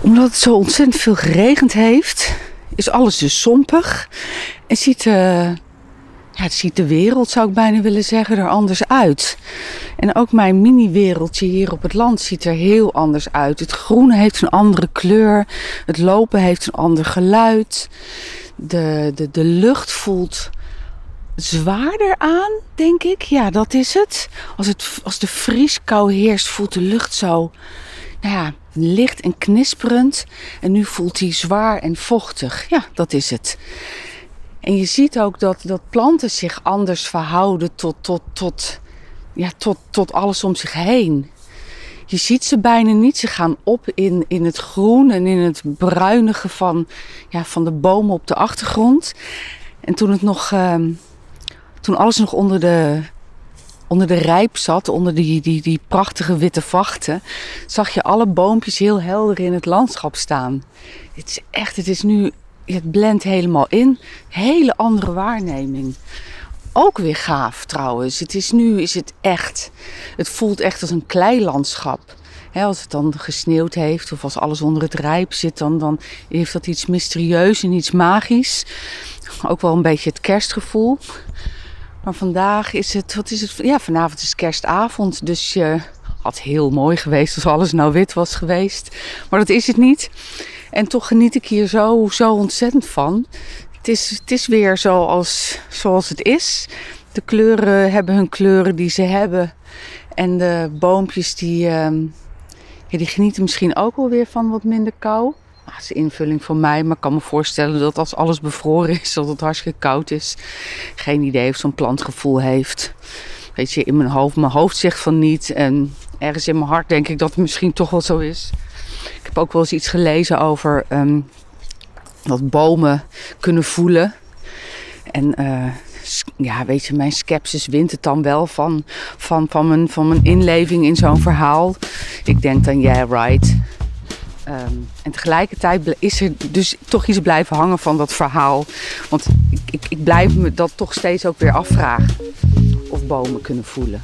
omdat het zo ontzettend veel geregend heeft, is alles dus sompig. En ziet, uh, ja, het ziet de wereld, zou ik bijna willen zeggen, er anders uit. En ook mijn mini-wereldje hier op het land ziet er heel anders uit. Het groene heeft een andere kleur. Het lopen heeft een ander geluid. De, de, de lucht voelt zwaarder aan, denk ik. Ja, dat is het. Als, het, als de vrieskou heerst, voelt de lucht zo nou ja, licht en knisperend. En nu voelt hij zwaar en vochtig. Ja, dat is het. En je ziet ook dat, dat planten zich anders verhouden tot, tot, tot, ja, tot, tot alles om zich heen. Je ziet ze bijna niet. Ze gaan op in, in het groen en in het bruinige van, ja, van de bomen op de achtergrond. En toen het nog, ehm, toen alles nog onder de, onder de rijp zat, onder die, die, die prachtige witte vachten, zag je alle boompjes heel helder in het landschap staan. Het is echt, het is nu, het blendt helemaal in. Hele andere waarneming. Ook weer gaaf trouwens. Het is nu is het echt. Het voelt echt als een kleilandschap. He, als het dan gesneeuwd heeft of als alles onder het rijp zit, dan, dan heeft dat iets mysterieus en iets magisch. Ook wel een beetje het kerstgevoel. Maar vandaag is het, wat is het? Ja, vanavond is kerstavond. Dus je had heel mooi geweest als alles nou wit was geweest. Maar dat is het niet. En toch geniet ik hier zo, zo ontzettend van. Het is, het is weer zoals, zoals het is. De kleuren hebben hun kleuren die ze hebben. En de boompjes die, ja, die genieten misschien ook wel weer van wat minder kou. Dat is invulling van mij, maar ik kan me voorstellen dat als alles bevroren is, dat het hartstikke koud is. Geen idee of zo'n plant gevoel heeft. Weet je, in mijn hoofd, mijn hoofd zegt van niet. En ergens in mijn hart denk ik dat het misschien toch wel zo is. Ik heb ook wel eens iets gelezen over um, dat bomen kunnen voelen. En uh, ja, weet je, mijn sceptisch wint het dan wel van, van, van, mijn, van mijn inleving in zo'n verhaal. Ik denk dan, yeah, right. Um, en tegelijkertijd is er dus toch iets blijven hangen van dat verhaal. Want ik, ik, ik blijf me dat toch steeds ook weer afvragen. Of bomen kunnen voelen.